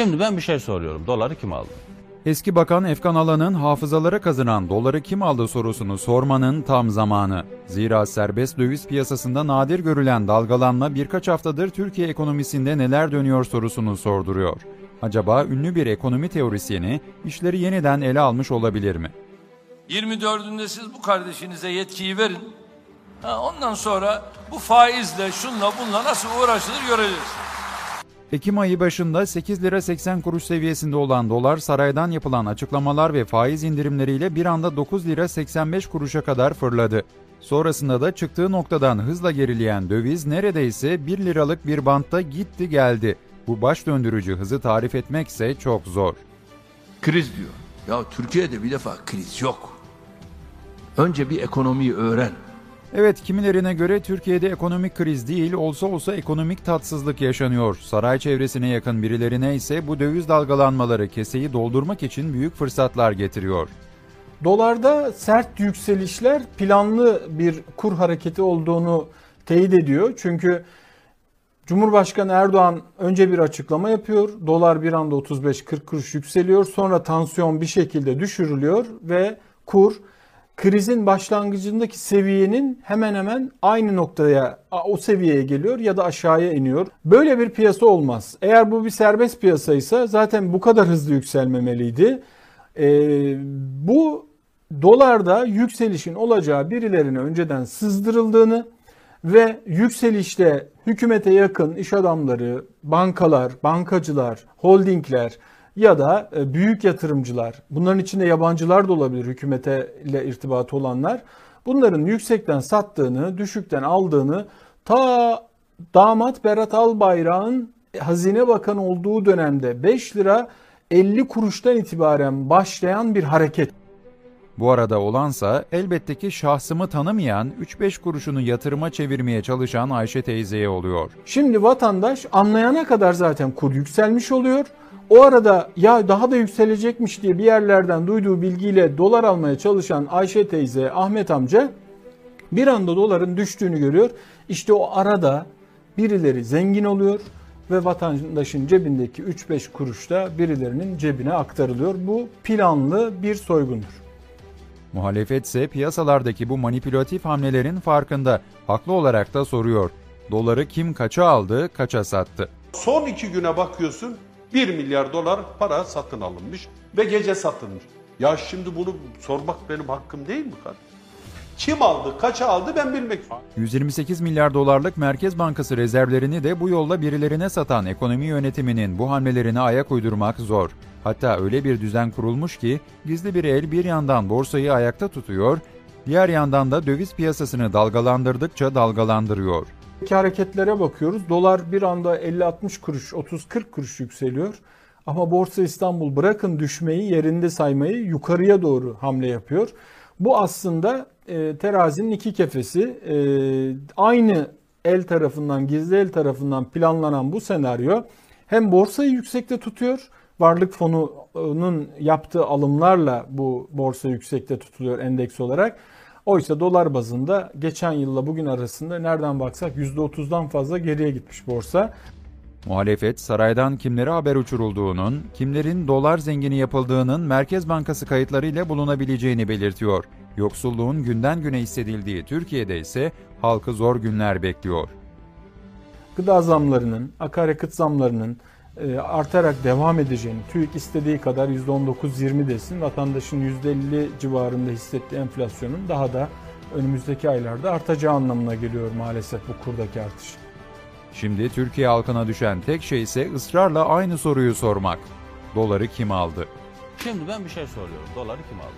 Şimdi ben bir şey soruyorum. Doları kim aldı? Eski Bakan Efkan Alan'ın hafızalara kazınan doları kim aldı sorusunu sormanın tam zamanı. Zira serbest döviz piyasasında nadir görülen dalgalanma birkaç haftadır Türkiye ekonomisinde neler dönüyor sorusunu sorduruyor. Acaba ünlü bir ekonomi teorisyeni işleri yeniden ele almış olabilir mi? 24'ünde siz bu kardeşinize yetkiyi verin. Ha, ondan sonra bu faizle şunla bunla nasıl uğraşılır göreceğiz. Ekim ayı başında 8 lira 80 kuruş seviyesinde olan dolar saraydan yapılan açıklamalar ve faiz indirimleriyle bir anda 9 lira 85 kuruşa kadar fırladı. Sonrasında da çıktığı noktadan hızla gerileyen döviz neredeyse 1 liralık bir bantta gitti geldi. Bu baş döndürücü hızı tarif etmekse çok zor. Kriz diyor. Ya Türkiye'de bir defa kriz yok. Önce bir ekonomiyi öğren. Evet kimilerine göre Türkiye'de ekonomik kriz değil olsa olsa ekonomik tatsızlık yaşanıyor. Saray çevresine yakın birilerine ise bu döviz dalgalanmaları keseyi doldurmak için büyük fırsatlar getiriyor. Dolarda sert yükselişler planlı bir kur hareketi olduğunu teyit ediyor. Çünkü Cumhurbaşkanı Erdoğan önce bir açıklama yapıyor. Dolar bir anda 35-40 kuruş yükseliyor. Sonra tansiyon bir şekilde düşürülüyor ve kur krizin başlangıcındaki seviyenin hemen hemen aynı noktaya o seviyeye geliyor ya da aşağıya iniyor. Böyle bir piyasa olmaz. Eğer bu bir serbest piyasaysa zaten bu kadar hızlı yükselmemeliydi. Ee, bu dolarda yükselişin olacağı birilerine önceden sızdırıldığını ve yükselişte hükümete yakın iş adamları, bankalar, bankacılar, holdingler ya da e, büyük yatırımcılar, bunların içinde yabancılar da olabilir hükümete ile irtibatı olanlar, bunların yüksekten sattığını, düşükten aldığını ta damat Berat Albayrak'ın Hazine Bakanı olduğu dönemde 5 lira 50 kuruştan itibaren başlayan bir hareket. Bu arada olansa elbette ki şahsımı tanımayan 3-5 kuruşunu yatırıma çevirmeye çalışan Ayşe teyzeye oluyor. Şimdi vatandaş anlayana kadar zaten kur yükselmiş oluyor. O arada ya daha da yükselecekmiş diye bir yerlerden duyduğu bilgiyle dolar almaya çalışan Ayşe teyze, Ahmet amca bir anda doların düştüğünü görüyor. İşte o arada birileri zengin oluyor ve vatandaşın cebindeki 3-5 kuruş da birilerinin cebine aktarılıyor. Bu planlı bir soygundur. Muhalefet ise piyasalardaki bu manipülatif hamlelerin farkında. Haklı olarak da soruyor. Doları kim kaça aldı, kaça sattı? Son iki güne bakıyorsun 1 milyar dolar para satın alınmış ve gece satılmış. Ya şimdi bunu sormak benim hakkım değil mi kardeşim? Kim aldı, kaça aldı ben bilmek istiyorum. 128 milyar dolarlık Merkez Bankası rezervlerini de bu yolla birilerine satan ekonomi yönetiminin bu hamlelerine ayak uydurmak zor. Hatta öyle bir düzen kurulmuş ki gizli bir el bir yandan borsayı ayakta tutuyor, diğer yandan da döviz piyasasını dalgalandırdıkça dalgalandırıyor. Hareketlere bakıyoruz. Dolar bir anda 50-60 kuruş, 30-40 kuruş yükseliyor. Ama Borsa İstanbul bırakın düşmeyi, yerinde saymayı yukarıya doğru hamle yapıyor. Bu aslında e, terazinin iki kefesi. E, aynı el tarafından, gizli el tarafından planlanan bu senaryo hem borsayı yüksekte tutuyor, varlık fonunun yaptığı alımlarla bu borsa yüksekte tutuluyor endeks olarak. Oysa dolar bazında geçen yılla bugün arasında nereden baksak %30'dan fazla geriye gitmiş borsa. Muhalefet saraydan kimlere haber uçurulduğunun, kimlerin dolar zengini yapıldığının Merkez Bankası kayıtlarıyla bulunabileceğini belirtiyor. Yoksulluğun günden güne hissedildiği Türkiye'de ise halkı zor günler bekliyor. Gıda zamlarının, akaryakıt zamlarının artarak devam edeceğini, TÜİK istediği kadar %19-20 desin, vatandaşın %50 civarında hissettiği enflasyonun daha da önümüzdeki aylarda artacağı anlamına geliyor maalesef bu kurdaki artış. Şimdi Türkiye halkına düşen tek şey ise ısrarla aynı soruyu sormak. Doları kim aldı? Şimdi ben bir şey soruyorum. Doları kim aldı?